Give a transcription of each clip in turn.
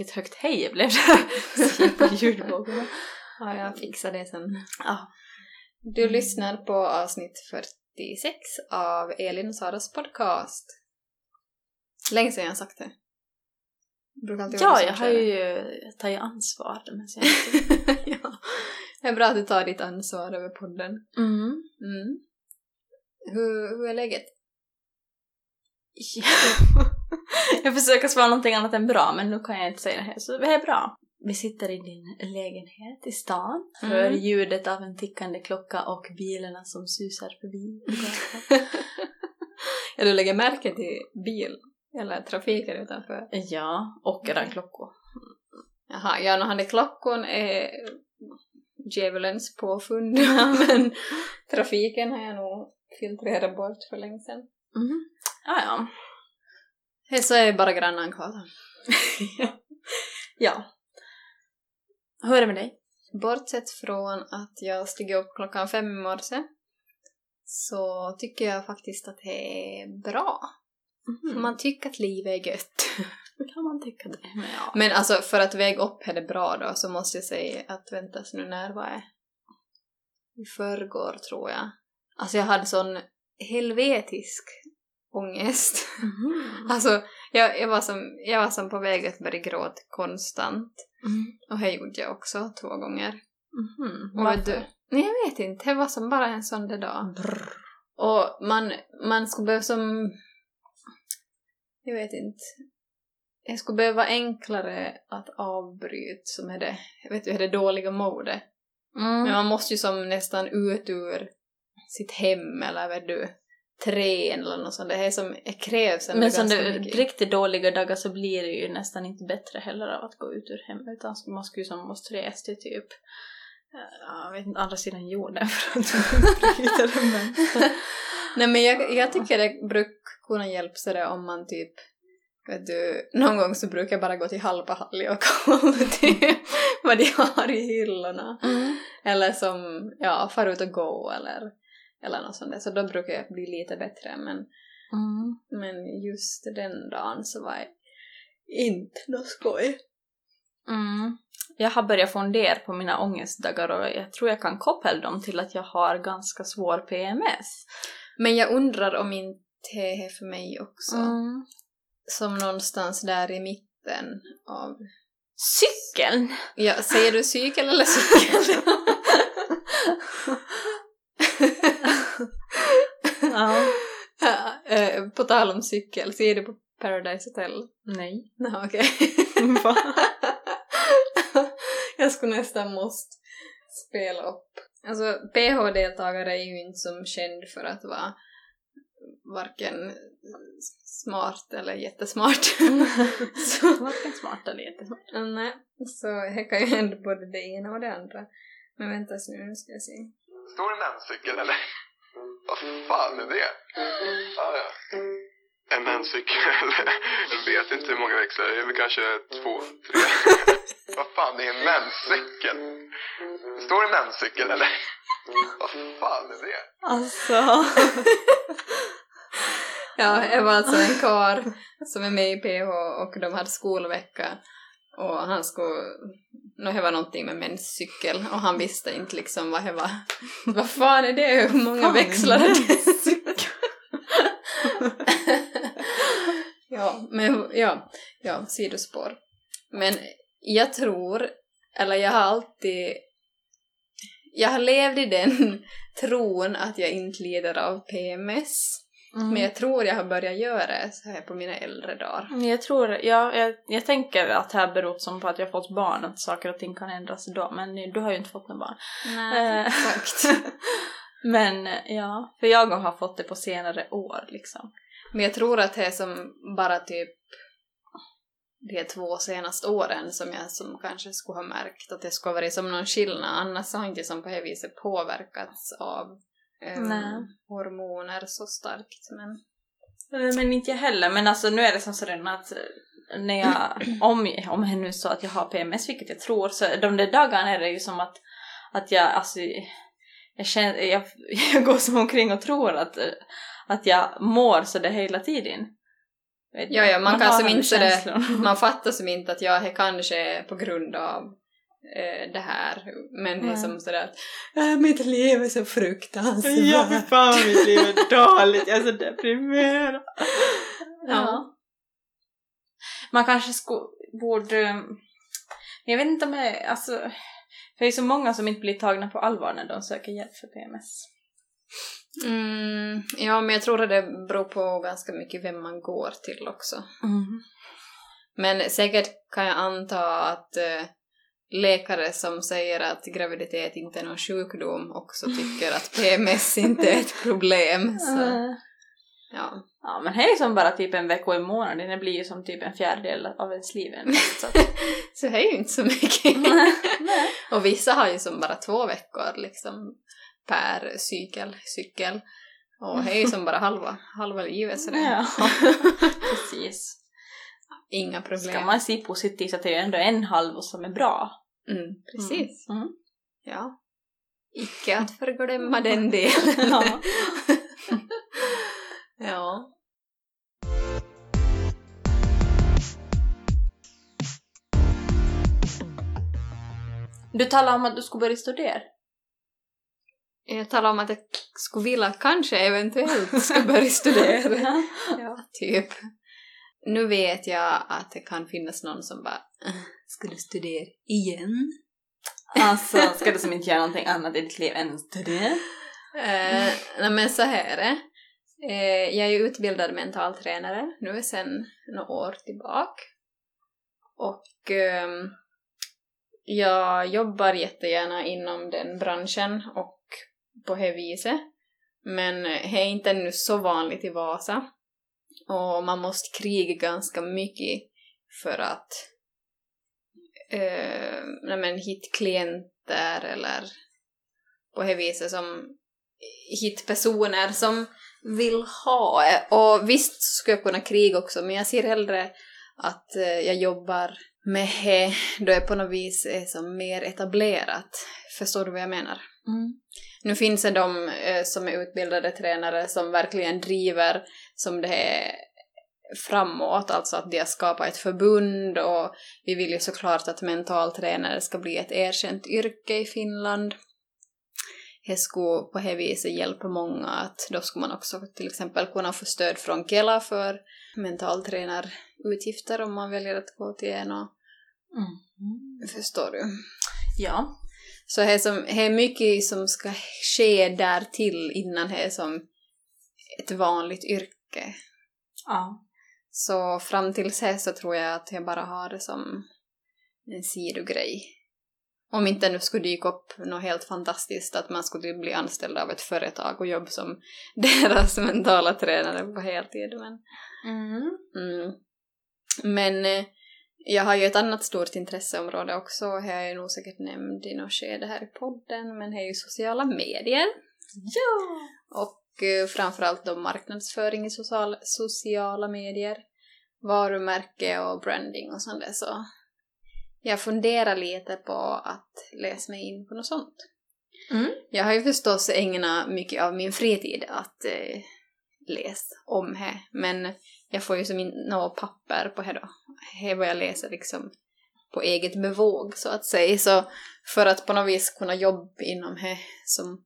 Vilket högt hej det blev på ljudvågorna. Ja, jag fixar det sen. Ja. Du lyssnar på avsnitt 46 av Elin och Saras podcast. Länge sedan jag har sagt det. Vara Ja, jag har kör det. ju tagit ansvar de här senaste... ja. Det är bra att du tar ditt ansvar över podden. Mm. Mm. Hur, hur är läget? jag försöker svara någonting annat än bra, men nu kan jag inte säga det här, så det är bra. Vi sitter i din lägenhet i stan, hör Mm. ljudet av en tickande klocka och bilarna som susar förbi. ja, du lägger märke till bil eller trafiken utanför. ja, och era klockor. Jaha, ja, no, han är klockan är djävulens påfund, men trafiken har jag nog filtrerat bort för länge sedan. Mm. Ja, ja. Hej, så är bara grannan kvar. då. ja. Hur är det med dig? Bortsett från att jag steg upp klockan fem i morse så tycker jag faktiskt att det är bra. För man tycker att livet är gött. kan man tycka det. Men ja. Men alltså för att väga upp är det bra då så måste jag säga att väntas nu när var det? I förrgår tror jag. Alltså jag hade sån helvetisk ångest. Mhm. Alltså jag, jag, var som, jag var som på väg att börja gråta konstant. Mm. Och det gjorde jag också två gånger. Mhm. Och Varför? du, nej jag vet inte, det var som bara en sån där dag. Och man, man skulle behöva som... Jag vet inte. Det skulle behöva vara enklare att avbryta som är det, jag vet du, är det dåliga modet. Mm. Men man måste ju som nästan ut ur sitt hem eller vet du, trän eller något sånt. Det är som, krävs ändå Men som det, mycket. riktigt dåliga dagar så blir det ju nästan inte bättre heller av att gå ut ur hemmet utan man skulle ju som måste resa till typ ja, jag vet inte, andra sidan jorden för att bryta det. Nej men jag, jag tycker det brukar kunna hjälpa sig det om man typ Vet du, någon gång så brukar jag bara gå till Halpahalli och kolla typ vad de har i hyllorna. Mm. Eller som, ja, fara ut och gå eller, eller något sånt där. Så då brukar jag bli lite bättre. Men, Mm. men just den dagen så var jag inte något skoj. Mm. Jag har börjat fundera på mina ångestdagar och jag tror jag kan koppla dem till att jag har ganska svår PMS. Men jag undrar om inte det är för mig också. Mm. Som någonstans där i mitten av... Cykeln! Ja, säger du cykel eller cykel? ja. Eh, på tal om cykel, ser du på Paradise Hotel? Nej. Nej, okej. Va? jag skulle nästan måste spela upp. Alltså, PH-deltagare är ju inte som känd för att vara varken smart eller jättesmart. Varken smart eller jättesmart. nej, så det kan ju hända både det ena och det andra. Men vänta nu, nu ska jag se. Står en menscykel eller? Vad fan är det? Ah, ja. En menscykel? Jag vet inte hur många växlar det är. väl kanske två, tre. Vad fan, det är en menscykel. Står det menscykel eller? Vad fan är det? Alltså. Ja, jag var alltså en kar som är med i PH och de hade skolvecka och han skulle, nå det var någonting med menscykel och han visste inte liksom vad det var. Vad fan är det? Hur många Fan, växlar är det? ja, men ja, ja, sidospår. Men jag tror, eller jag har alltid, jag har levt i den tron att jag inte lider av PMS. Mm. Men jag tror jag har börjat göra det så här på mina äldre dagar. Jag tror, ja, jag, jag tänker att det här beror som på att jag har fått barn, att saker och ting kan ändras då, men du har ju inte fått några barn. Nej, Eh, exakt. men ja, för jag har fått det på senare år liksom. Men jag tror att det är som bara typ de två senaste åren som jag som kanske skulle ha märkt att det skulle ha varit som någon skillnad. Annars har inte som på det viset påverkats av Nej. hormoner så starkt. Men Eh, Men inte jag heller, men alltså nu är det som sådär att eh, när jag, om, om det nu är så att jag har PMS, vilket jag tror, så de där dagarna är det ju som att, att jag, alltså, jag, känner, jag, jag går som omkring och tror att, eh, att jag mår så det hela tiden. Ja, ja, man kan som inte det-. Man fattar som inte att ja, det kanske är på grund av eh, det här, men det är som sådär att äh, mitt liv är så fruktansvärt. Ja, för fan mitt liv är dåligt, jag är så deprimerad. Ja. Man kanske skulle, borde... Jag vet inte om jag, alltså... För det är så många som inte blir tagna på allvar när de söker hjälp för PMS. Mm, ja, men jag tror att det beror på ganska mycket vem man går till också. Men säkert kan jag anta att eh, läkare som säger att graviditet inte är någon sjukdom också tycker att PMS inte är ett problem. Så, ja. Ja, men det är som bara typ en vecka i månaden, det blir ju som typ en fjärdedel av ens liv. Så så det är ju inte så mycket. Nej. Och vissa har ju som bara två veckor liksom per cykel, cykel. Och det är ju som bara halva, halva livet så det Ja, precis. Inga problem. Ska man se positivt så att det är ändå en halv som är bra. Mm, precis. Mm. Ja. Icke att förglömma den delen. Ja. ja. Du talade om att du skulle börja studera. Jag talade om att jag skulle vilja kanske eventuellt ska börja studera. ja, typ. Nu vet jag att det kan finnas någon som bara "Äh, Ska du studera igen? Alltså, ska du som inte göra någonting annat i ditt liv än studera? Eh, nej men så här är det. Eh, jag är ju utbildad mentaltränare nu sedan några år tillbaka. Och ehm, jag jobbar jättegärna inom den branschen och på det viset. Men det är inte ännu så vanligt i Vasa. Och man måste kriga ganska mycket för att eh, men, hitta klienter eller på det viset som hitta personer som vill ha. Och visst skulle jag kunna kriga också, men jag ser hellre att eh, jag jobbar med det då jag på något vis är som mer etablerat. Förstår du vad jag menar? Mm. Nu finns det de eh, som är utbildade tränare som verkligen driver som det är framåt, alltså att de har skapat ett förbund och vi vill ju såklart att mentaltränare ska bli ett erkänt yrke i Finland. Det skulle på det viset hjälpa många att då skulle man också till exempel kunna få stöd från Kela för mentaltränarutgifter om man väljer att gå till en och Mm. förstår du? Ja. Så det är, som, det är mycket som ska ske där till innan det är som ett vanligt yrke. Ja. Så fram till det så tror jag att jag bara har det som en sidogrej. Om inte nu skulle dyka upp något helt fantastiskt, att man skulle bli anställd av ett företag och jobba som deras mentala tränare på heltid. Men, Mm. mm. men eh, jag har ju ett annat stort intresseområde också, har jag nog säkert nämnt i något skede här i podden, men det är ju sociala medier. Ja! Och eh, framförallt då marknadsföring i social, sociala medier, varumärke och branding och sånt där. Så jag funderar lite på att läsa mig in på något sånt. Mm. Jag har ju förstås ägnat mycket av min fritid att eh, läsa om det, men jag får ju som in något papper på det då. Det är vad jag läser liksom på eget bevåg så att säga. Så för att på något vis kunna jobba inom det så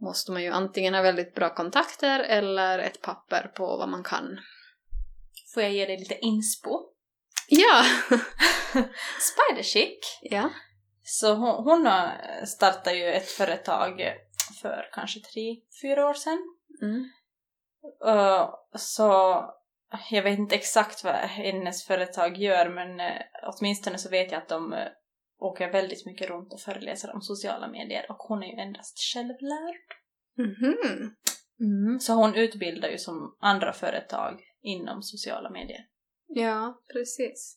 måste man ju antingen ha väldigt bra kontakter eller ett papper på vad man kan. Får jag ge dig lite inspo? Ja! Spiderchick, ja. så hon, hon har startat ju ett företag för kanske tre, fyra år sedan. Mm. Uh, så jag vet inte exakt vad hennes företag gör men uh, åtminstone så vet jag att de uh, åker väldigt mycket runt och föreläser om sociala medier och hon är ju endast självlärd. Mhm. Mm. Så hon utbildar ju som andra företag inom sociala medier. Ja, precis.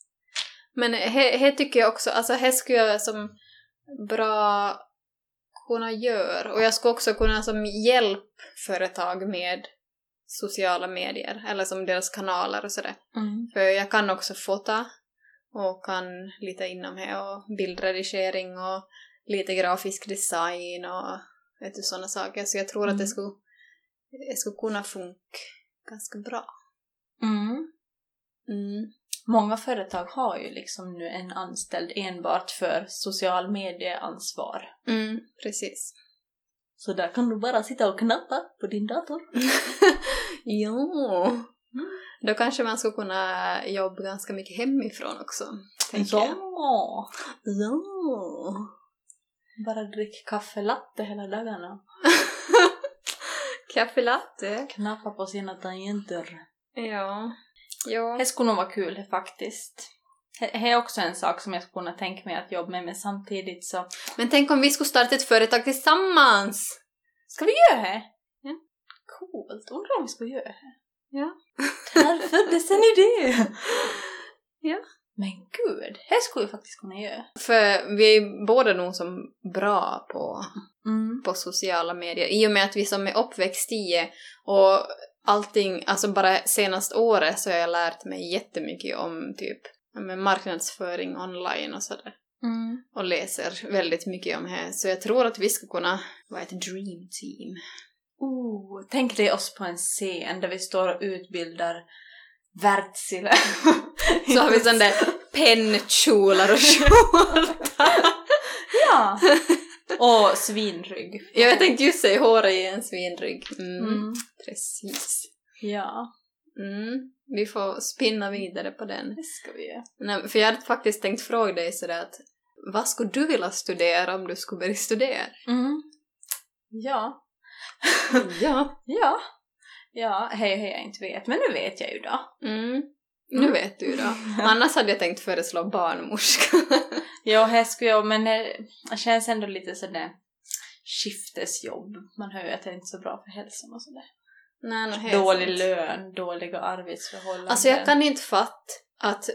Men det tycker jag också, alltså det skulle jag som bra kunna göra. Och jag skulle också kunna som hjälpa företag med sociala medier, eller som deras kanaler och sådär. Mm. För jag kan också fota och kan lite inom det och bildredigering och lite grafisk design och vet du, sådana saker. Så jag tror att det Mm. skulle, det skulle kunna funka ganska bra. Mm. Mm. Många företag har ju liksom nu en anställd enbart för social medieansvar. Mm, precis. Så där kan du bara sitta och knappa på din dator. ja. Då kanske man skulle kunna jobba ganska mycket hemifrån också, tänker jag. Ja! Ja. Bara drick kaffe latte hela dagarna. Kaffe latte. Knappa på sina tangenter. Ja. Ja. Det skulle nog vara kul faktiskt. Det är också en sak som jag skulle kunna tänka mig att jobba med, men samtidigt så... Men tänk om vi skulle starta ett företag tillsammans! Ska vi göra det? Ja. Coolt. Undrar om vi ska göra det? Ja. Där föddes en idé! Ja. Men gud, det skulle vi faktiskt kunna göra. För vi är båda nog som bra på, Mm. på sociala medier. I och med att vi som är uppväxt i det och allting, alltså bara senaste året så har jag lärt mig jättemycket om typ men marknadsföring online och sådär. Mm. Och läser väldigt mycket om det. Så jag tror att vi ska kunna vara ett dream team. Oh, tänk dig oss på en scen där vi står och utbildar Wärtsilä. Så har vi sån där pennkjolar och skjorta. Ja! Och svinrygg. Ja, jag tänkte just säga håret i en svinrygg. Mm, Mm. Precis. Ja, Mm. Vi får spinna vidare på den. det ska vi göra. Nej, för jag hade faktiskt tänkt fråga dig sådär att vad skulle du vilja studera om du skulle börja studera? Mm. Ja. ja. Ja. Ja, hej hej jag inte vet, men nu vet jag ju då. Mm. Nu vet du då. Annars hade jag tänkt föreslå barnmorska. Ja, här skulle jag, men det det känns ändå lite sådär skiftesjobb. Man hör ju att det är inte är så bra för hälsan och sådär. Nej, Dålig sant. lön, dåliga arbetsförhållanden. Alltså jag kan inte fatta att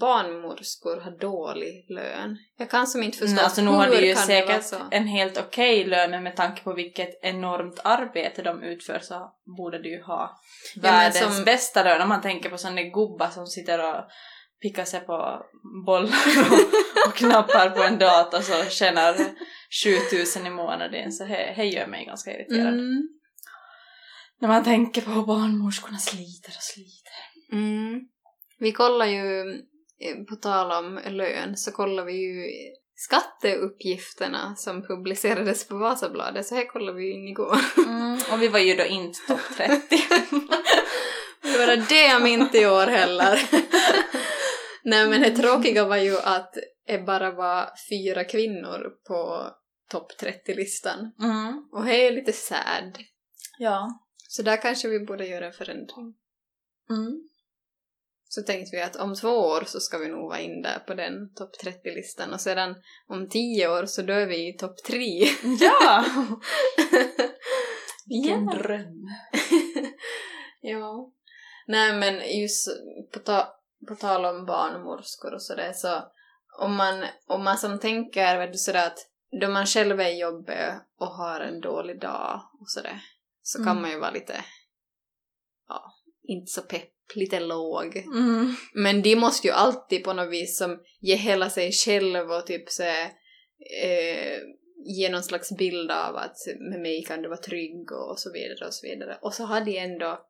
barnmorskor har dålig lön. Jag kan som inte förstå Nej, alltså nu har de ju säkert en helt okej lön, men med tanke på vilket enormt arbete de utför så borde de ju ha världens som- bästa lön. Om man tänker på sådana gubbar som sitter och pickar sig på bollar och, och knappar på en dator så tjänar 7000 i månaden så det gör mig ganska irriterad. Mm. När man tänker på hur barnmorskorna sliter och sliter. Mm. Vi kollar ju, eh, på tal om lön, så kollar vi ju skatteuppgifterna som publicerades på Vasabladet, så här kollar vi ju in igår. Mm, och vi var ju då inte topp 30. Det var det jag minns i år heller. Nej men det tråkiga var ju att det bara var fyra kvinnor på topp 30-listan. Mm. Och det är lite sad. Ja. Så där kanske vi borde göra en förändring. Mm. Så tänkte vi att om två år så ska vi nog vara in där på den topp 30-listan och sedan om tio år så då är vi i topp tre. Ja! Vilken dröm. ja. Nej men just på, ta- på tal om barnmorskor och sådär så om man, om man som tänker vet du, sådär att då man själv är jobbig och har en dålig dag och sådär så kan Mm. man ju vara lite ja, inte så pepp, lite låg. Mm. Men de måste ju alltid på något vis som ge hela sig själv och typ så eh, ge någon slags bild av att med mig kan du vara trygg och så vidare och så vidare. Och så har de ändå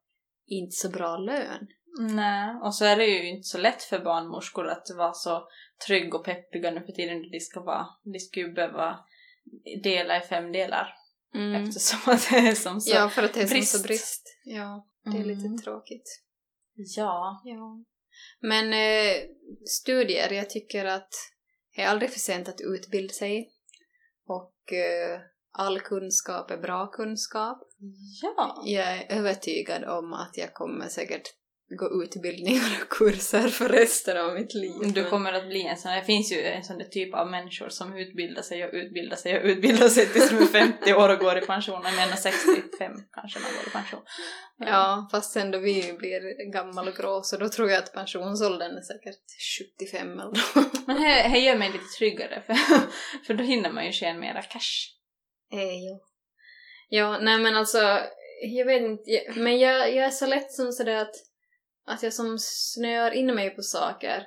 inte så bra lön. Nej, och så är det ju inte så lätt för barnmorskor att vara så trygg och peppiga nu för tiden. De ska, vara, de ska ju behöva dela i fem delar eftersom att det är som så... ja, för att det är brist. som så brist. Ja, det är Mm. lite tråkigt. Ja. Ja. Men eh, studier, jag tycker att det är aldrig för sent att utbilda sig. Och eh, all kunskap är bra kunskap. Ja. Jag är övertygad om att jag kommer säkert gå utbildningar och kurser för resten av mitt liv. Du kommer att bli en sån, det finns ju en sån där typ av människor som utbildar sig och utbildar sig och utbildar sig tills de är 50 år och går i pension. Jag menar 65 kanske man går i pension. Ja, fast sen då vi blir gammal och grå så då tror jag att pensionsåldern är säkert 75 eller nåt. Men det, det gör mig lite tryggare för, för då hinner man ju tjäna mera cash. Eh, jo. Ja, nej men alltså, jag vet inte, men jag, jag är så lätt som sådär att, att jag som snöar in mig på saker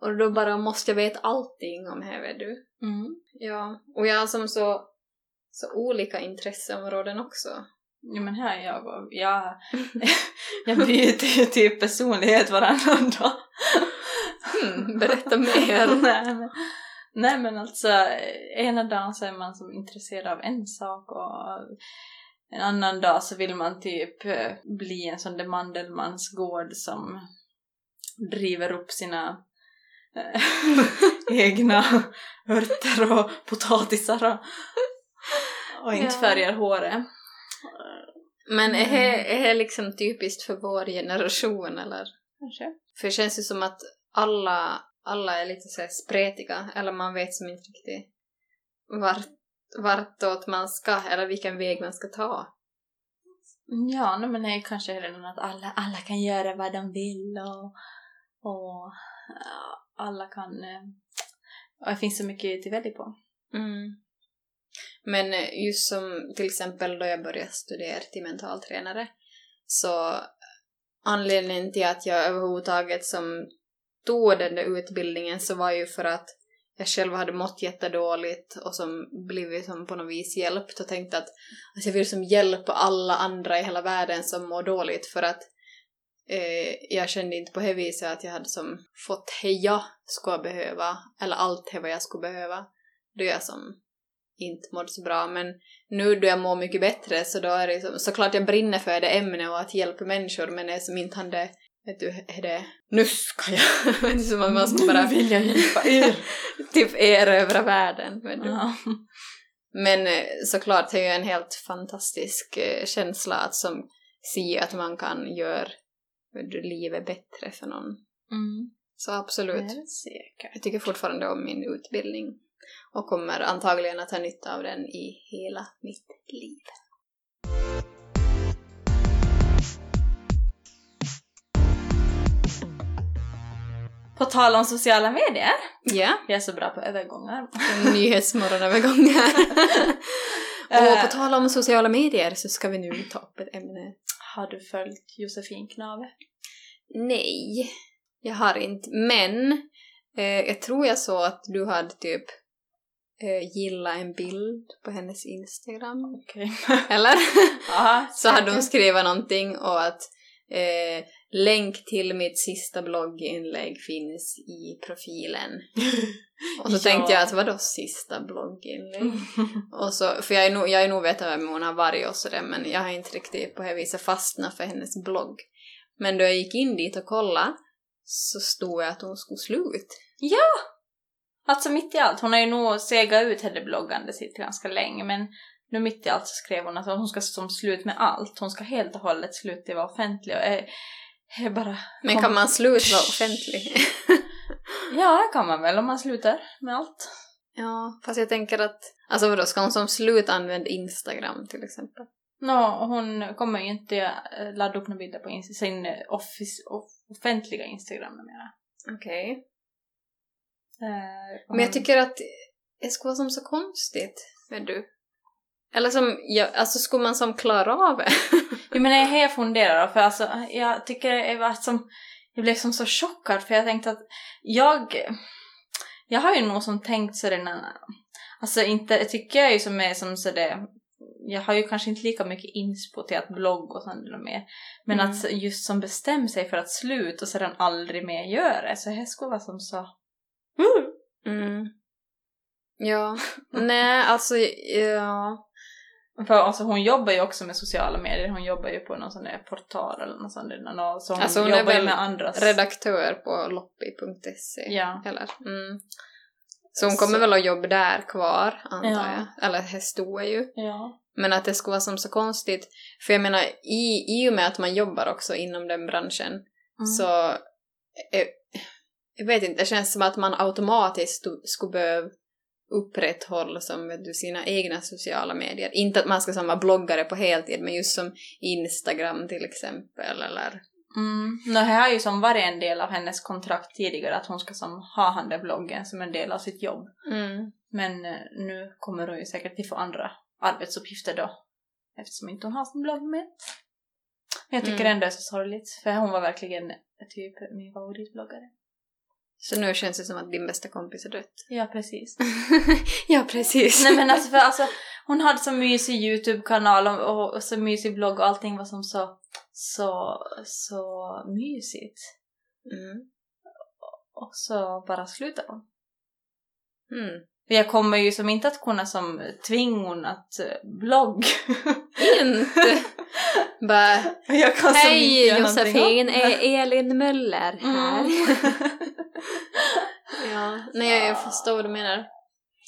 och då bara måste jag veta allting om vet du. Mm. Ja, och jag har som så, så olika intresseområden också. Jo men här är jag och jag, jag byter ju typ personlighet varannan dag. Hmm, berätta mer. nej, men, nej men alltså ena dagen så är man som intresserad av en sak och en annan dag så vill man typ eh, bli en sån där Mandelmans gård som driver upp sina eh, egna örter och potatisar och, inte Ja. färgar håret. Men är Mm. det, är det liksom typiskt för vår generation eller? Kanske. För det känns ju som att alla, alla är lite så spretiga, eller man vet som inte riktigt vart, vartåt man ska, eller vilken väg man ska ta. Ja, nej, men det är kanske redan att alla, alla kan göra vad de vill och, och alla kan... eh, Och det finns så mycket till välja på. Mm. Men eh, just som till exempel då jag började studera till mentaltränare, så anledningen till att jag överhuvudtaget som tog den där utbildningen så var ju för att jag själv hade mått jättedåligt och som blivit som på något vis hjälpt och tänkt att alltså jag vill som hjälpa alla andra i hela världen som mår dåligt för att eh, jag kände inte på det viset att jag hade som fått det jag skulle behöva eller allt det vad jag skulle behöva då jag som inte mådde så bra. Men nu då jag mår mycket bättre så då är det som, såklart jag brinner för det ämnet och att hjälpa människor men det är som inte hade vet du, är det nu ska jag det är som att man ska bara vill jag hjälpa er. typ erövra världen vet du. ja. Men eh, såklart det är ju en helt fantastisk eh, känsla att som se att man kan göra vet du, livet bättre för någon. mm. Så absolut. Jag tycker fortfarande om min utbildning och kommer antagligen att ha nytta av den i hela mitt liv. På tal om sociala medier. Ja, Jag är så bra på övergångar. nyhetsmorgonövergångar. och Eh. på tal om sociala medier så ska vi nu ta upp ett ämne. Har du följt Josefin Knave? Nej, jag har inte. Men eh, jag tror jag såg att du hade typ eh, gillat en bild på hennes Instagram. Okej. Eller? Aha, så hade hon skrivit någonting och att eh, länk till mitt sista blogginlägg finns i profilen. Och så Ja. tänkte jag att vadå sista blogginlägg? Och så, för jag är nog, jag är nog vet vem hon har varit och sådär men jag har inte riktigt på det viset fastnat för hennes blogg. Men då jag gick in dit och kollade så stod det att hon skulle sluta. Alltså mitt i allt, hon har ju nog segat ut henne bloggande sitt ganska länge men nu mitt i allt så skrev hon att hon ska som slut med allt. Hon ska helt och hållet sluta vara offentlig och är, är bara... Men kan man sluta vara offentlig? Ja, det kan man väl om man slutar med allt. ja, fast jag tänker att, alltså vadå, ska hon som slut använda Instagram till exempel? Nå, hon kommer ju inte eh, ladda upp några bilder på sin eh, office, off- offentliga Instagram numera. Okej. Eh, och Men jag hon- tycker att det skulle vara som så konstigt, vet du. Eller som, ja, alltså skulle man som klara av det? Jo men jag funderar för alltså jag tycker det var som jag blev som så chockad för jag tänkte att jag jag har ju nog som tänkt sådär alltså inte jag tycker jag ju som är som sådär jag har ju kanske inte lika mycket inspo till att blogga och sånt och mer men Mm. att just som bestämmer sig för att sluta och sedan aldrig mer göra det så det skulle vara som så Mm. Ja. Nej, alltså, ja. För alltså hon jobbar ju också med sociala medier, hon jobbar ju på någon sån där portal eller något sånt där, så hon, Alltså hon är jobbar ju med andras... Redaktör på loppi.se. Ja. Eller? Mm. Så hon kommer Så- väl att jobba där kvar, antar Ja. jag. Eller det stod ju. Ja. Men att det skulle vara som så konstigt. För jag menar, i, i och med att man jobbar också inom den branschen Mm. så... eh, jag vet inte, det känns som att man automatiskt skulle behöva upprätthålla som vet du, sina egna sociala medier. Inte att man ska som vara bloggare på heltid, men just som Instagram till exempel, eller... Mm. No, det är ju som varit en del av hennes kontrakt tidigare att hon ska som ha handelsbloggen som en del av sitt jobb. Mm. Men eh, nu kommer hon ju säkert att få andra arbetsuppgifter då eftersom inte hon har sin blogg med. Men jag tycker Mm. ändå det är så sorgligt för hon var verkligen typ min favoritbloggare. Så nu känns det som att din bästa kompis är dött. Ja, precis. ja, precis. Nej men alltså för alltså, hon hade så mysig YouTube-kanal och, och, och så mysig blogg och allting var som så, så, så mysigt. Mm. Och så bara slutade hon. Mm. Jag kommer ju som inte att kunna som tvinga hon att eh, blogg. Inte! Bara, jag kan hej Josefin, är Elin Möller här? Mm. ja, nej jag förstår vad du menar.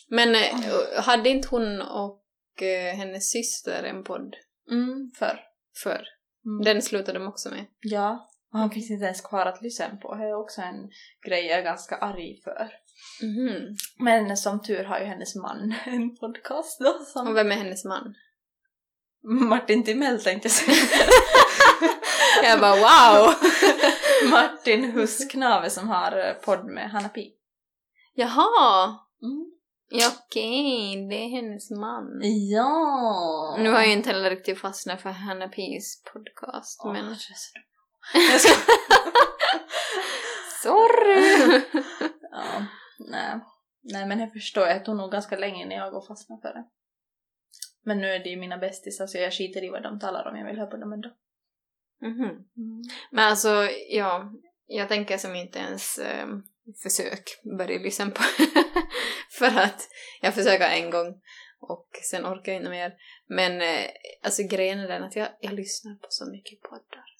Men eh, hade inte hon och eh, hennes syster en podd mm, för. förr? Mm. Den slutade de också med. Ja. Och han finns inte ens kvar att lyssna på. Det är också en grej jag är ganska arg för. Mhm. Men som tur har ju hennes man en podcast då som Och vem är hennes man? Martin Timell tänkte jag säga. Jag bara wow! Martin Husknave som har eh, podd med Hanna Pi. Jaha! Mm. Ja, okej, det är hennes man. Ja! Nu har jag inte heller riktigt fastnat för Hanna Pis podcast, Åh, men... Sorry! ja, nej. nej, men jag förstår. Jag tog nog ganska länge när jag går fastna för det. Men nu är det ju mina bästisar så jag skiter i vad de talar om. Jag vill höra på dem ändå. Mhm. Men alltså, ja, jag tänker som inte ens eh, försök börja lyssna på för att jag försöker en gång och sen orkar jag inte mer. Men eh, alltså grejen är den att jag, jag lyssnar på så mycket poddar.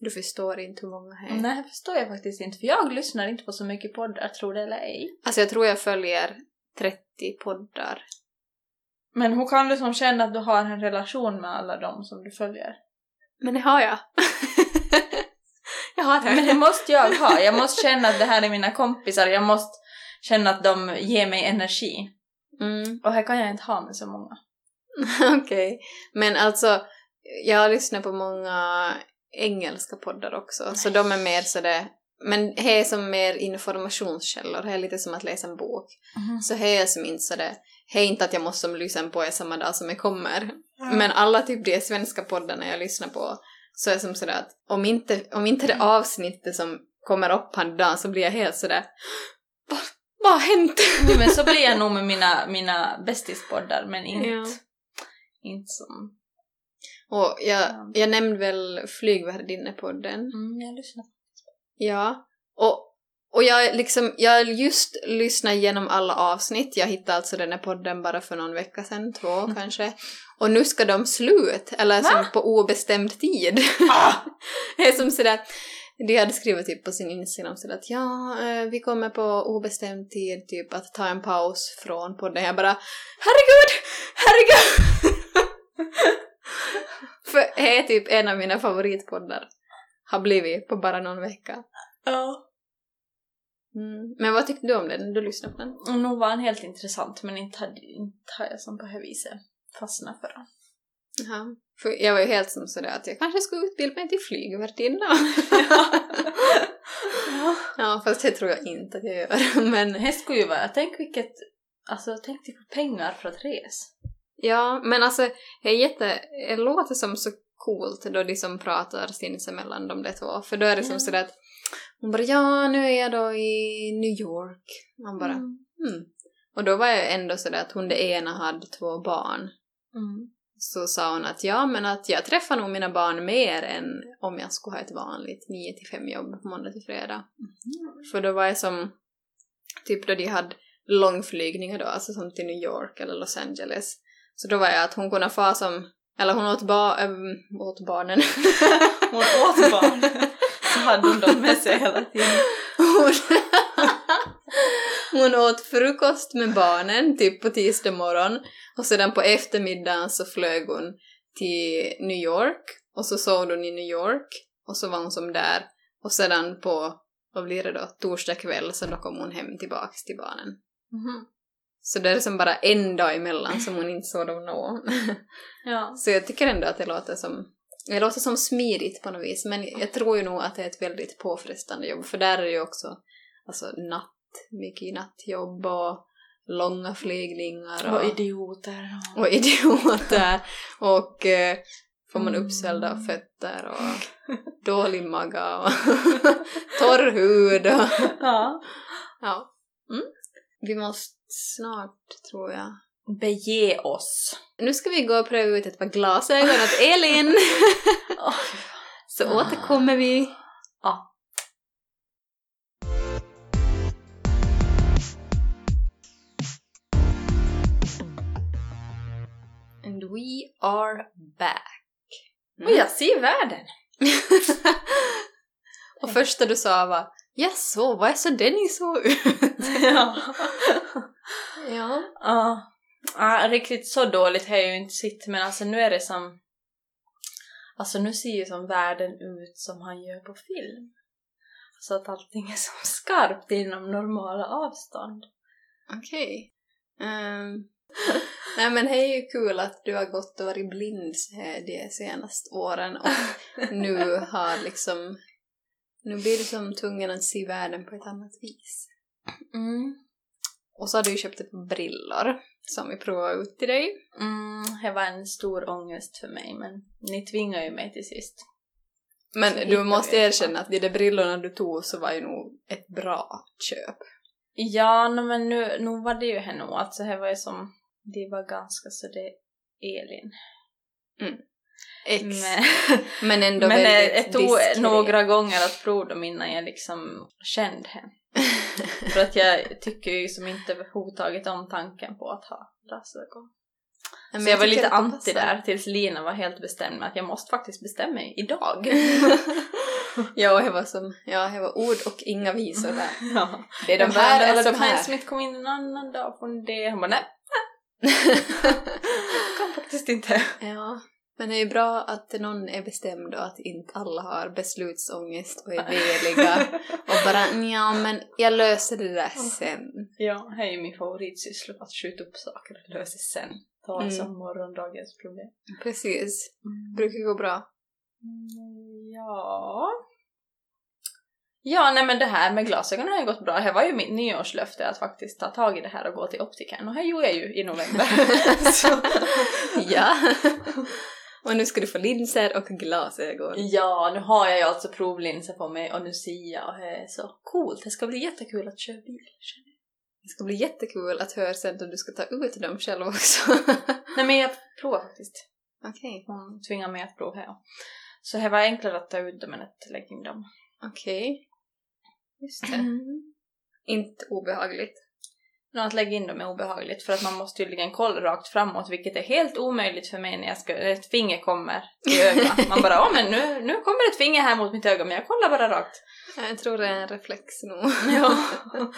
Du förstår inte hur många här är. Nej, det förstår jag faktiskt inte. För jag lyssnar inte på så mycket poddar, tror det eller ej. Alltså jag tror jag följer 30 poddar. Men hur kan du som känna att du har en relation med alla dem som du följer? Men det har jag. jag har det. Men det måste jag ha. Jag måste känna att det här är mina kompisar. Jag måste känna att de ger mig energi. Mm. Och här kan jag inte ha med så många. Okej. Men alltså, jag lyssnar på många engelska poddar också, så de är mer sådär men det är som mer informationskällor, det är lite som att läsa en bok. Så det är som inte sådär, det är inte att jag måste som lyssna på det samma dag som jag kommer. Men alla typ de svenska poddarna jag lyssnar på, så är det som sådär att om inte, om inte det avsnittet som kommer upp på en dag så blir jag helt sådär vad, vad har hänt? Nej, men så blir jag nog med mina, mina bästispoddar, men inte, Ja. inte som... Och jag, Ja. jag nämnde väl Flygvärdinnepodden. Mm, jag lyssnar. Ja. Och, och jag liksom, jag just lyssnade igenom alla avsnitt. Jag hittade alltså den här podden bara för någon vecka sedan, två kanske. Och nu ska de slut, eller som på obestämd tid. Ah! det är som sådär, de hade skrivit typ på sin Instagram sådär att ja, eh, vi kommer på obestämd tid typ att ta en paus från podden. Jag bara herregud, herregud! För det är typ en av mina favoritpoddar. Har blivit på bara någon vecka. Ja. Mm. Men vad tyckte du om den? Du lyssnade på den? Nog var han helt intressant, men inte, hade, inte har jag som på det viset fastnat för den. Jaha. För jag var ju helt som sådär att jag kanske skulle utbilda mig till flygvärdinna. ja. ja, fast det tror jag inte att jag gör. Men Det skulle ju vara, tänk vilket, alltså tänk dig på pengar för att resa. Ja, men alltså det är jätte, det låter som så coolt då de som pratar sinsemellan de där två. För då är det som sådär att hon bara ja, nu är jag då i New York. Man bara Mm. mm. Och då var jag ändå sådär att hon det ena hade två barn. Mm. så sa hon att ja, men att jag träffar nog mina barn mer än om jag skulle ha ett vanligt 9 till 5 jobb måndag till fredag. För då var jag som, typ då de hade långflygningar då, alltså som till New York eller Los Angeles. Så då var jag att hon kunde få som, eller hon åt, ba, äm, åt barnen. Hon åt barn. Så hade hon dem med sig hela tiden. hon, hon åt frukost med barnen, typ på tisdag morgon. Och sedan på eftermiddagen så flög hon till New York. Och så sov hon i New York. Och så var hon som där. Och sedan på, vad blir det då, torsdag kväll så då kom hon hem tillbaks till barnen. Mhm. Så det är som bara en dag emellan som hon inte såg dem nå. Ja. Så jag tycker ändå att det låter som det låter som smidigt på något vis, men jag tror ju nog att det är ett väldigt påfrestande jobb, för där är det ju också alltså, natt, mycket nattjobb och långa flygningar Och och, idioter. och idioter och eh, får man Mm. uppsvällda fötter och dålig maga och torr hud och Ja. Ja. Mm. Vi måste snart, tror jag. Bege oss. Nu ska vi gå och pröva ut ett par glasögon åt Elin. Så återkommer vi. Ja. And we are back. Och jag ser världen. och första du sa var Jaså, vad är så det ni såg ut? ja. ja. Ja. Ja, riktigt så dåligt har jag ju inte sett men alltså nu är det som... Alltså nu ser ju som världen ut som han gör på film. Så att allting är som skarpt inom normala avstånd. Okej. Ehm, nej men det är ju kul att du har gått och varit blind här de senaste åren och nu har liksom... Nu blir du som tvungen att se världen på ett annat vis. Mm. Och så har du ju köpt ett par brillor som vi provar ut till dig. Mm, det var en stor ångest för mig men ni tvingar ju mig till sist. Men Så du måste erkänna att de där brillorna du tog så var ju nog ett bra köp. Ja, no, men nu, nu var det ju henne nog att så här var ju som... Det var ganska så det Elin. Ex. Men, Men ändå men väldigt det tog diskret. några gånger att prova dem innan jag liksom kände henne. För att jag tycker ju som inte överhuvudtaget om tanken på att ha glasögon. Nej, men Så jag var lite anti där tills Lina var helt bestämd med att jag måste faktiskt bestämma mig idag. ja, det var som, ja, det var ord och inga visor där. ja. Det är de här eller de här. som inte kom in en annan dag från det. Hon bara nej, kan faktiskt inte. ja, men det är ju bra att någon är bestämd och att inte alla har beslutsångest och är veliga och bara ja men jag löser det där sen. Ja, det är min favoritsyssla, att skjuta upp saker och lösa sen. Ta Mm. som morgondagens problem. Precis, brukar gå bra. Mm, ja... Ja, nej men det här med glasögonen har ju gått bra. Det var ju mitt nyårslöfte att faktiskt ta tag i det här och gå till optikern och det gjorde jag ju i november. Ja. Och nu ska du få linser och glasögon. Ja, nu har jag ju alltså provlinser på mig och nu ser jag och det är så coolt. Det ska bli jättekul att köra bil. Det ska bli jättekul att höra sen när du ska ta ut dem själv också. Nej men jag provar faktiskt. Okej. Hon tvingar mig att prova här. Så det var enklare att ta ut dem än att lägga in dem. Okej. Just det. Mm. Inte obehagligt. Men att lägga in dem är obehagligt för att man måste tydligen kolla rakt framåt vilket är helt omöjligt för mig när jag ska, ett finger kommer i ögat. Man bara ja men nu, nu kommer ett finger här mot mitt öga men jag kollar bara rakt. Jag tror det är en reflex nog. Ja.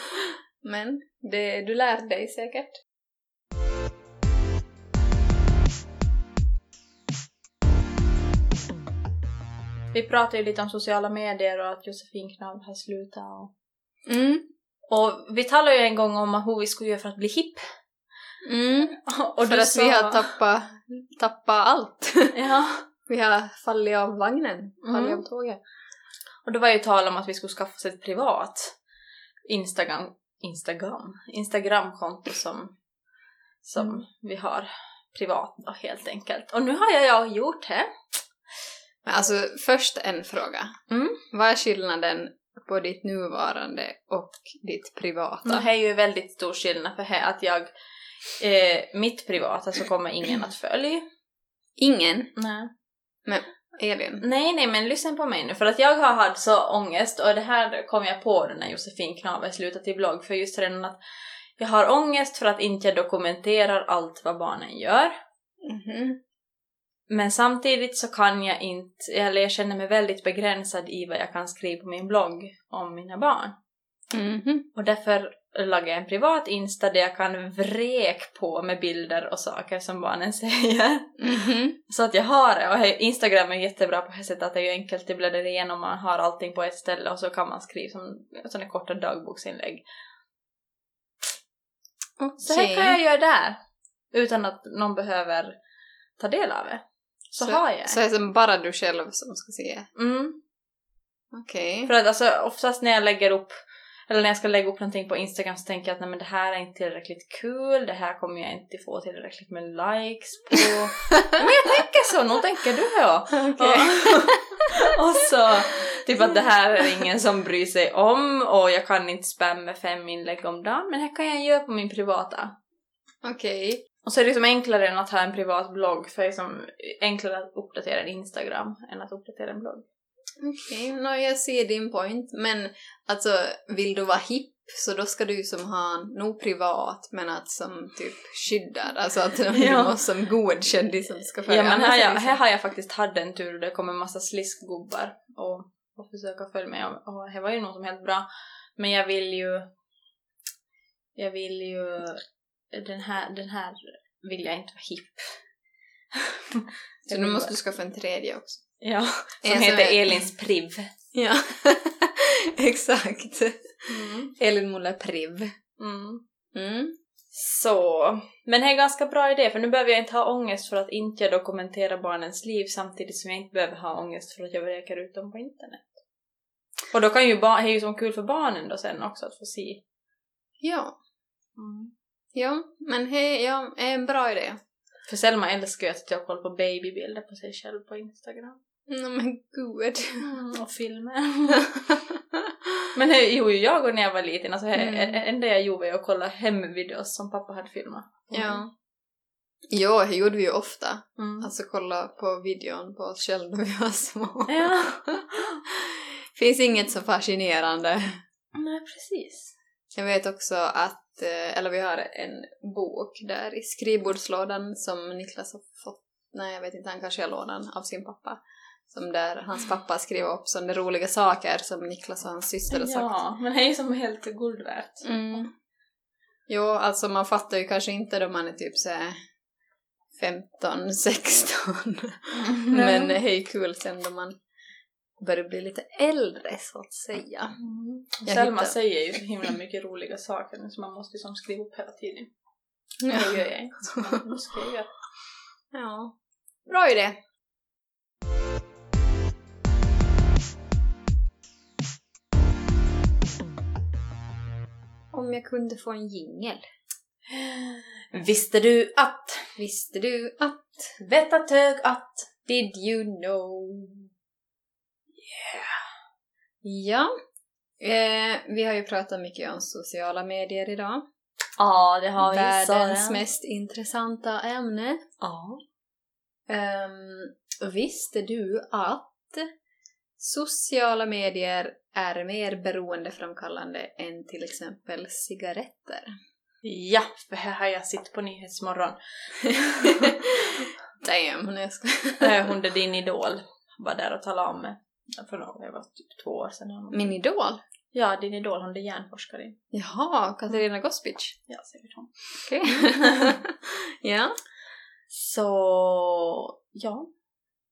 Men det, du lär dig säkert. Vi pratade ju lite om sociala medier och att Josefin Knabb har slutat och Mm. Och vi talade ju en gång om hur vi skulle göra för att bli hipp. Mm. Och För att sa... vi har tappat, tappat allt. Ja. vi har fallit av vagnen, fallit Mm. av tåget. Och det var ju tal om att vi skulle skaffa oss ett privat Instagram, Instagram, Instagramkonto som, som Mm. vi har privat då, helt enkelt. Och nu har jag, jag gjort det. Men alltså först en fråga. Mm. Vad är skillnaden på ditt nuvarande och ditt privata? Det är ju väldigt stor skillnad för här att jag, eh, mitt privata så kommer ingen att följa. Ingen? Nej. Elin? Nej, nej, men lyssna på mig nu. För att jag har haft så ångest och det här kom jag på när Josefin Knabe slutade till blogg. För just redan att jag har ångest för att inte jag dokumenterar allt vad barnen gör. Mhm. Men samtidigt så kan jag inte, eller jag känner mig väldigt begränsad i vad jag kan skriva på min blogg om mina barn. Mhm. Och därför lagar jag en privat Insta där jag kan vrek på med bilder och saker som barnen säger. Mhm. Så att jag har det. Och Instagram är jättebra på det sättet att det är enkelt att bläddra igenom. Man har allting på ett ställe och så kan man skriva som sådana korta dagboksinlägg. Så här kan jag göra där. Utan att någon behöver ta del av det. Så, har jag. Så är det bara du själv som ska se? Mm. Okej. För att alltså oftast när jag lägger upp eller när jag ska lägga upp någonting på Instagram så tänker jag att nej men det här är inte tillräckligt kul, det här kommer jag inte få tillräckligt med likes på. men jag tänker så, nog tänker du ja. Okej. och så typ att det här är ingen som bryr sig om och jag kan inte spamma fem inlägg om dagen men det kan jag göra på min privata. Okej. Och så är det liksom enklare än att ha en privat blogg för det är liksom enklare att uppdatera en Instagram än att uppdatera en blogg. Okej, nå jag ser din point. Men alltså, vill du vara hipp så då ska du ju som ha nog privat men att som typ skyddar. Alltså att du Ja. måste som godkänd som ska följa. Ja men här, är jag, det här har jag faktiskt haft en tur och det kom en massa sliskgubbar och, och försöka följa med och, och det var ju nog som helt bra. Men jag vill ju jag vill ju den här, den här vill jag inte vara hipp. Så nu måste du skaffa en tredje också. Ja, som En som heter är- Elins Priv. Ja, exakt. Mm. Elin Muller Priv. Mm. Mm. Så, men det är en ganska bra idé för nu behöver jag inte ha ångest för att inte jag dokumenterar barnens liv samtidigt som jag inte behöver ha ångest för att jag vräker ut dem på internet. Och då kan ju barn, det är ju som kul för barnen då sen också att få se. Ja, Mm. Ja, men hej, ja, är en bra idé. För Selma älskar ju att jag kollar på babybilder på sig själv på Instagram. Nej men gud. Och filmer. men gjorde ju jag när jag var liten, alltså det Mm. det enda jag gjorde var att kolla hemvideos som pappa hade filmat. Ja. Ja, det gjorde vi ju ofta. Mm. Alltså kolla på videon på oss själva när vi var små. Ja. Finns inget så fascinerande. Nej, precis. Jag vet också att, eh, eller vi har en bok där i skrivbordslådan som Niklas har fått, nej jag vet inte, han kanske har lådan av sin pappa. Som där hans pappa skriver upp sådana roliga saker som Niklas och hans syster har sagt. Ja, men det är ju som helt guld värt. Mm. Jo, alltså man fattar ju kanske inte då man är typ såhär 15, 16. Men det är ju kul sen då man börjar bli lite äldre så att säga. Mm. Selma hittar- säger ju så himla mycket roliga saker nu så man måste ju som skriva upp hela tiden. Ja. Det gör jag inte. Jag ja. Bra idé. Om jag kunde få en jingel. Visste du att? Visste du att? Vet att hög att? Did you know? Ja. Eh, vi har ju pratat mycket om sociala medier idag. Ja, det har vi Världens Sara. mest intressanta ämne. Ja. Um, visste du att sociala medier är mer beroendeframkallande än till exempel cigaretter? Ja, för här har jag sitt på Nyhetsmorgon. Damn, nej jag skojar. Hon är din idol. Var där och talade om mig. För några, det var typ två år sedan. något. Min idol? Ja, din idol, hon är hjärnforskare. Jaha, Katarina Gospic. Ja, säkert hon. Okej. ja. Så, ja.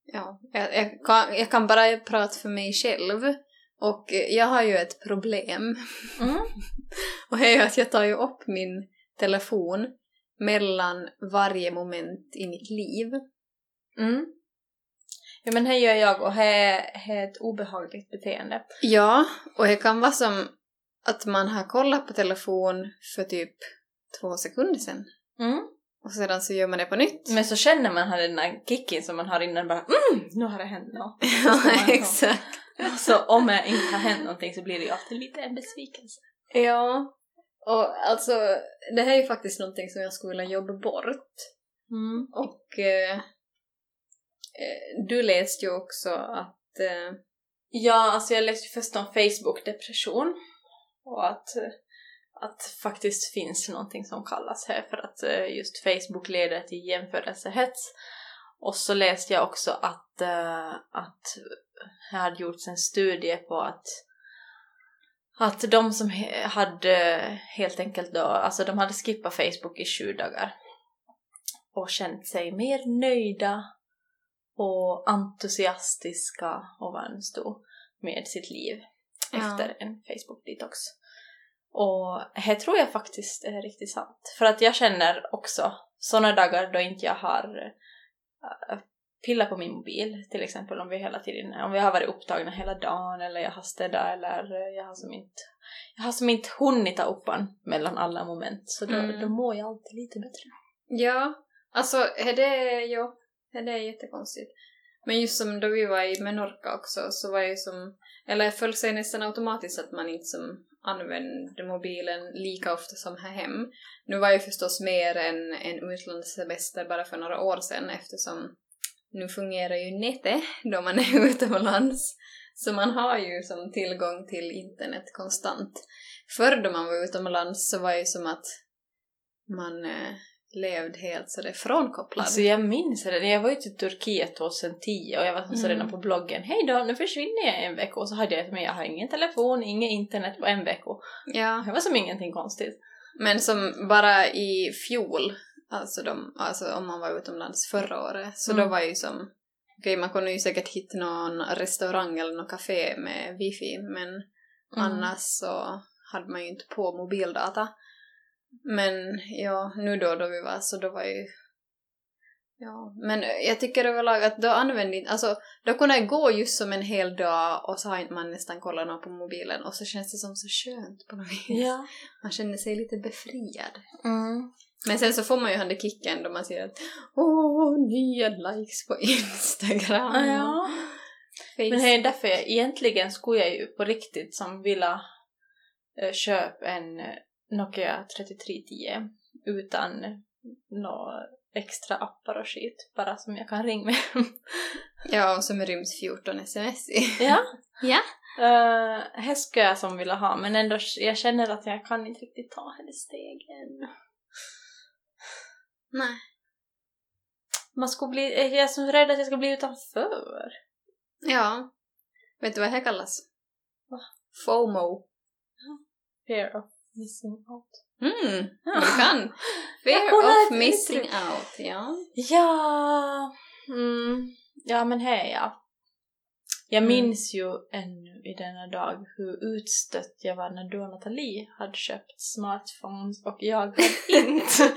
ja. Jag, jag, kan, jag kan bara prata för mig själv. Och jag har ju ett problem. Mm. Och det är ju att jag tar ju upp min telefon mellan varje moment i mitt liv. Mm. Ja men det gör jag och det är ett obehagligt beteende. Ja, och det kan vara som att man har kollat på telefon för typ två sekunder sedan. Mm. Och sedan så gör man det på nytt. Men så känner man här den där kicken som man har innan bara mm, nu har det hänt något. ja, exakt. Så om det inte har hänt någonting så blir det ju alltid lite en besvikelse. Ja, och alltså det här är ju faktiskt någonting som jag skulle vilja jobba bort. Mm. Och eh, Eh, du läste ju också att eh, Ja, alltså jag läste ju först om Facebook-depression och att, att faktiskt finns någonting som kallas här för att eh, just Facebook leder till jämförelsehets. Och så läste jag också att, eh, att det hade gjorts en studie på att att de som hade helt enkelt då, alltså de hade skippat Facebook i sju dagar och känt sig mer nöjda och entusiastiska och vad det nu stod med sitt liv Ja. efter en Facebook-detox. Och det tror jag faktiskt är riktigt sant. För att jag känner också sådana dagar då inte jag har äh, pillat på min mobil, till exempel om vi hela tiden, om vi har varit upptagna hela dagen eller jag har städat eller eh, jag har som inte, jag har som inte hunnit ta upp den mellan alla moment så då, Mm. då mår jag alltid lite bättre. Ja, alltså är det, jo, Ja, det är jättekonstigt. Men just som då vi var i Menorca också så var ju som, eller det föll sig nästan automatiskt att man inte som använde mobilen lika ofta som här hem. Nu var ju förstås mer en, en utlandssemester bara för några år sedan eftersom nu fungerar ju nätet då man är utomlands. Så man har ju som tillgång till internet konstant. Förr då man var utomlands så var det ju som att man eh, levde helt sådär frånkopplad. Alltså jag minns det, jag var ju till Turkiet 2010 och jag var så Mm. redan på bloggen Hej då, nu försvinner jag en vecka och så hade jag men jag har ingen telefon, inget internet på en vecka. ja. Det var som ingenting konstigt. Men som bara i fjol, alltså, de, alltså om man var utomlands förra året, så Mm. då var ju som Okej, man kunde ju säkert hitta någon restaurang eller något café med wifi, men Mm. annars så hade man ju inte på mobildata. Men ja, nu då då vi var så då var ju... Ja, men jag tycker överlag att då använde inte... Alltså, då kunde det gå just som en hel dag och så har inte man nästan kollat något på mobilen och så känns det som så skönt på något vis. Ja. Man känner sig lite befriad. Mm. Men sen så får man ju den där kicken då man ser att åh, nya likes på Instagram. Ah, ja. Facebook. Men det är därför jag egentligen skulle jag ju på riktigt som vilja eh, köpa en eh, Nokia 3310 utan några extra appar och skit, bara som jag kan ringa med. Ja, och som ryms 14 sms i. ja. Ja. Uh, här skulle jag som vilja ha, men ändå jag känner att jag kan inte riktigt ta hennes steg än. Nej. Man skulle bli, jag är så rädd att jag ska bli utanför. Ja. Vet du vad det här kallas? Va? FOMO. Fear of missing out. Mm, Ja. du kan! Fear of missing out, ja. Ja, mm, ja men är jag. Jag Mm. minns ju ännu i denna dag hur utstött jag var när du och Nathalie hade köpt smartphones och jag hade inte.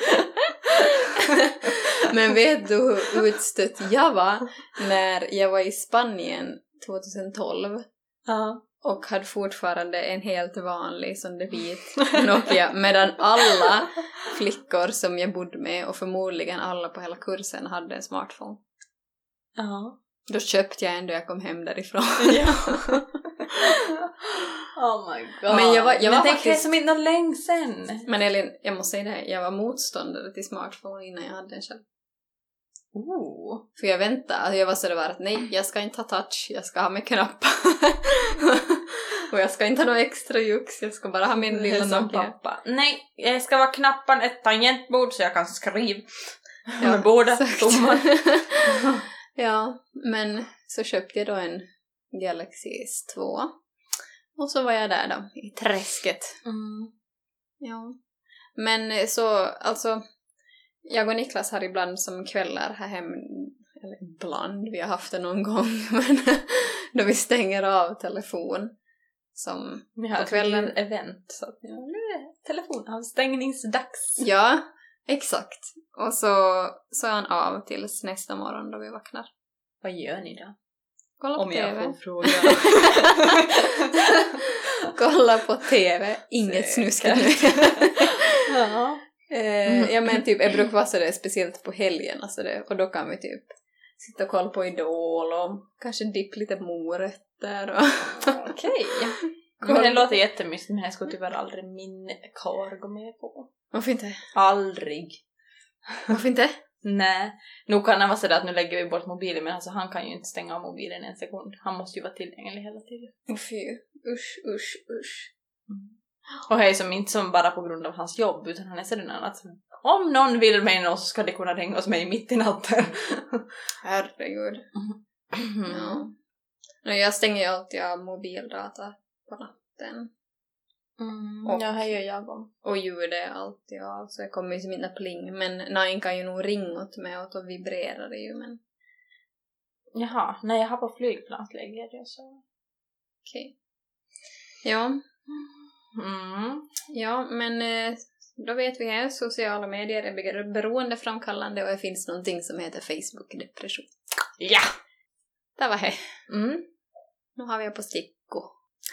Men vet du hur utstött jag var när jag var i Spanien 2012 ja. Och hade fortfarande en helt vanlig sån där vit Nokia medan alla flickor som jag bodde med och förmodligen alla på hela kursen hade en smartphone. Ja. Då köpte jag en då jag kom hem därifrån. ja. oh my god. Men jag var- jag Men var tänk faktiskt- det är som inte någon länge sen. Men Elin, jag måste säga det, jag var motståndare till smartphone innan jag hade en själv. Oh. För jag väntade, alltså jag var sådär att nej, jag ska inte ha touch, jag ska ha med knappar. och jag ska inte ha något extra jux, jag ska bara ha min lilla som pappa. Nej, jag ska vara knappan ett tangentbord så jag kan skriva Ja, med båda tummarna. ja, men så köpte jag då en Galaxy S2. Och så var jag där då, i träsket. Mm. Ja. Men så, alltså, jag och Niklas har ibland som kvällar här hem, eller ibland, vi har haft det någon gång, men då vi stänger av telefon. Som, Vi har På kvällen- ett event så att ja, nu är det telefonavstängningsdags. ja, exakt. Och så, så är han av tills nästa morgon då vi vaknar. Vad gör ni då? Kolla på Om jag TV. får fråga. Kolla på TV, inget snuskat ja. Eh, Ja men typ, jag brukar vara sådär speciellt på helgen alltså det, och då kan vi typ sitta och kolla på Idol och kanske dippa lite morötter och... Okej. Men det låter jättemysigt men jag skulle tyvärr aldrig min karl gå med på. Varför inte? Aldrig. Varför inte? Nej. Nog kan han vara sådär att nu lägger vi bort mobilen men alltså han kan ju inte stänga av mobilen en sekund. Han måste ju vara tillgänglig hela tiden. Fy, usch, usch, usch. Och är som inte som bara på grund av hans jobb utan han är sådan att om någon vill mig något så ska det kunna ringa hos mig mitt i natten. Herregud. Ja. Nej, jag stänger ju alltid av mobildata på natten. Mm, Och- ja, det gör jag om. Och ljudet är alltid av, så jag kommer ju som inte pling. Men Nine kan ju nog ringa åt mig och då vibrerar det ju, men Jaha, nej jag har på flygplansläge det så. okej. Ja, Mm. ja, men eh, då vet vi här, sociala medier är be- beroendeframkallande och det finns någonting som heter Facebook-depression. Ja! Det var det. Mm. Nu har vi på sticko.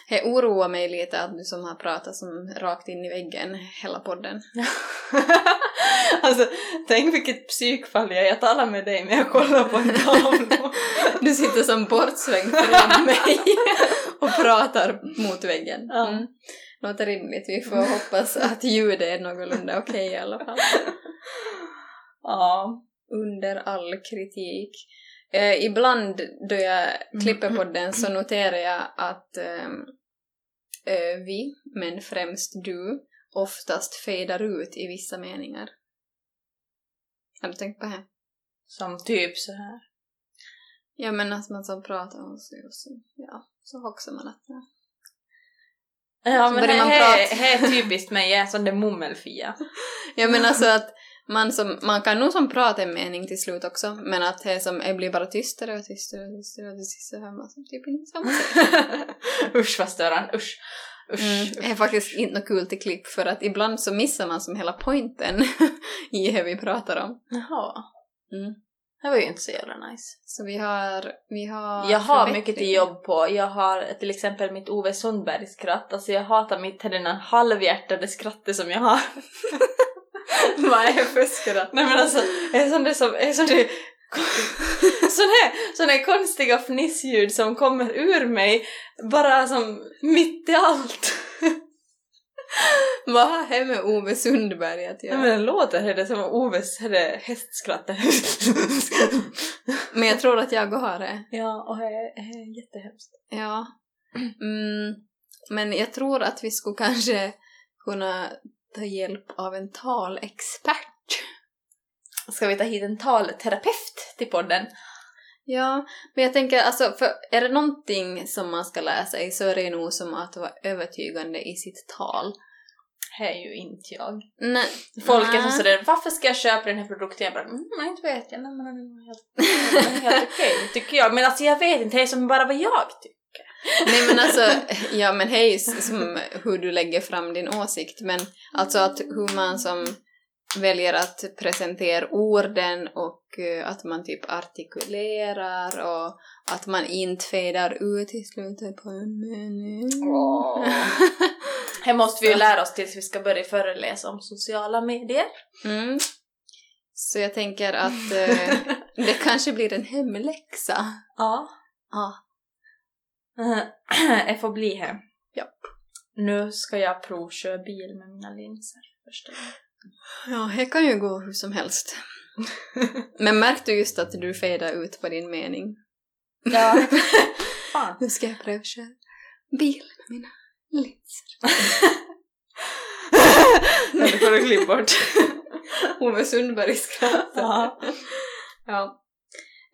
Det oroar mig lite att du som har pratat som rakt in i väggen hela podden. alltså, tänk vilket psykfall jag är. Jag talar med dig men jag kollar på en tavla. Du sitter som bortsvängd från mig och pratar mot väggen. Mm. Låter rimligt. Vi får hoppas att ljudet är någorlunda okej i alla fall. ja. Under all kritik. Eh, ibland då jag klipper podden så noterar jag att ehm, eh, vi, men främst du, oftast fejdar ut i vissa meningar. Har du tänkt på det? Som typ så här. Ja men att man som pratar och så, och så ja, så hoxar man att ja. Ja Så men det man prata. är typiskt mig, jag är sån där mummelfia. Ja men alltså att man, som, man kan nog som prata en mening till slut också, men att det som det blir bara tystare och tystare och tystare och till sist så hör man som typ inte samma sak. usch vad störande, usch. Usch. Mm, det är faktiskt inte något kul till klipp för att ibland så missar man som hela poängen i det vi pratar om. Jaha. Mm. Det var ju inte så jävla nice. Så vi har, vi har Jag har mycket till jobb på. Jag har till exempel mitt Ove Sundberg-skratt. Alltså jag hatar mitt den halvhjärtade skrattet som jag har. Vad är det för skratt? Nej men alltså, är sån där som, är sån där sån här, sån här konstiga fnissljud som kommer ur mig bara som mitt i allt. Vad har det med Ove Sundberg att göra? men den låter det som Oves där hästskratt. Men jag tror att jag har det. ja, och det är jättehemskt. Ja. Mm. Men jag tror att vi skulle kanske kunna ta hjälp av en talexpert. Ska vi ta hit en talterapeut till podden? Ja, men jag tänker alltså, för är det någonting som man ska lära sig så är det nog som att vara övertygande i sitt tal. Det är ju inte jag. Nej. Folk är som sådär, varför ska jag köpa den här produkten? Jag bara, mm, inte vet jag, nej men den är helt, helt okej, tycker jag. Men alltså jag vet inte, det är som bara vad jag tycker. Nej men alltså, ja men hej som hur du lägger fram din åsikt men alltså att hur man som väljer att presentera orden och eh, att man typ artikulerar och att man inte fejdar ut i slutet på en mening. Här måste vi ju lära oss tills vi ska börja föreläsa om sociala medier. Mm. Så jag tänker att eh, det kanske blir en hemläxa. Ja. Ja. Jag får bli här. Ja. Nu ska jag provköra bil med mina linser första gången. Ja, det kan ju gå hur som helst. Men märkte du just att du fejdar ut på din mening? Ja. Fan. Nu ska jag prövköra bil med mina linser. Det får du klippa bort. Ove Sundberg skrattar. Ja. ja.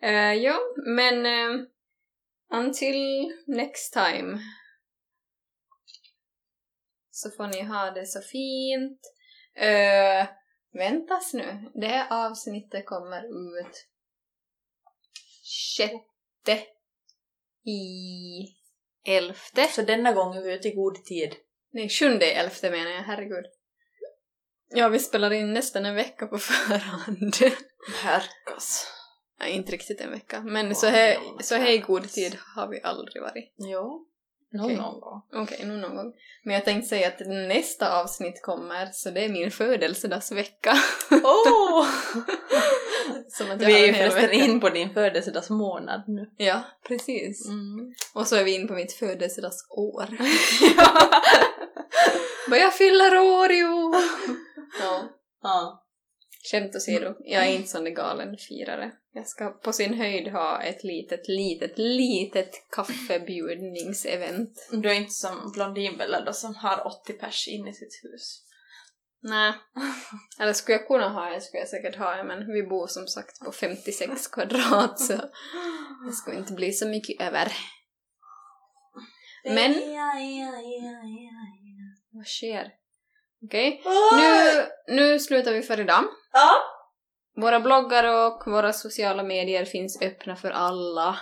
Eh, ja, men uh, until next time så får ni ha det så fint. Uh, väntas nu, det här avsnittet kommer ut sjätte i elfte. Så denna gång är vi ute i god tid. Nej, sjunde i elfte menar jag, herregud. Ja, vi spelar in nästan en vecka på förhand. Herkas. Nej, inte riktigt en vecka. Men Wow, så här, så här i god tid har vi aldrig varit. Jo. Någon, Okej. någon gång. Okej, nu någon gång. Men jag tänkte säga att nästa avsnitt kommer, så det är min födelsedagsvecka. Jag vi är ju förresten in på din födelsedagsmånad nu. Ja, precis. Mm. Och så är vi in på mitt födelsedagsår. Vad jag fyller år i år! Ja. ja. Skämt åsido, jag är inte sån där galen firare. Jag ska på sin höjd ha ett litet, litet, litet kaffebjudningsevent. Du är inte som Blondinbella då som har 80 pers in i sitt hus. Nej. Eller skulle jag kunna ha det skulle jag säkert ha det, men vi bor som sagt på 56 kvadrat så det skulle inte bli så mycket över. Men- Vad sker? Okej, nu, nu slutar vi för idag. Ja. Våra bloggar och våra sociala medier finns öppna för alla.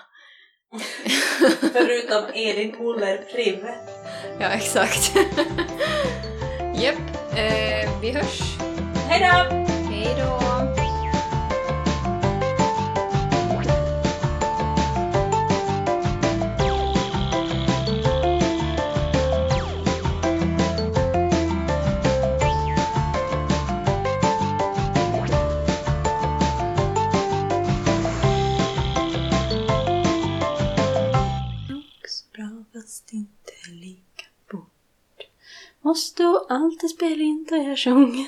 Förutom Edin Oller Priv. Ja, exakt. Japp, eh, vi hörs. Hejdå! Hej då! Måste alltid spela in då jag sjunger.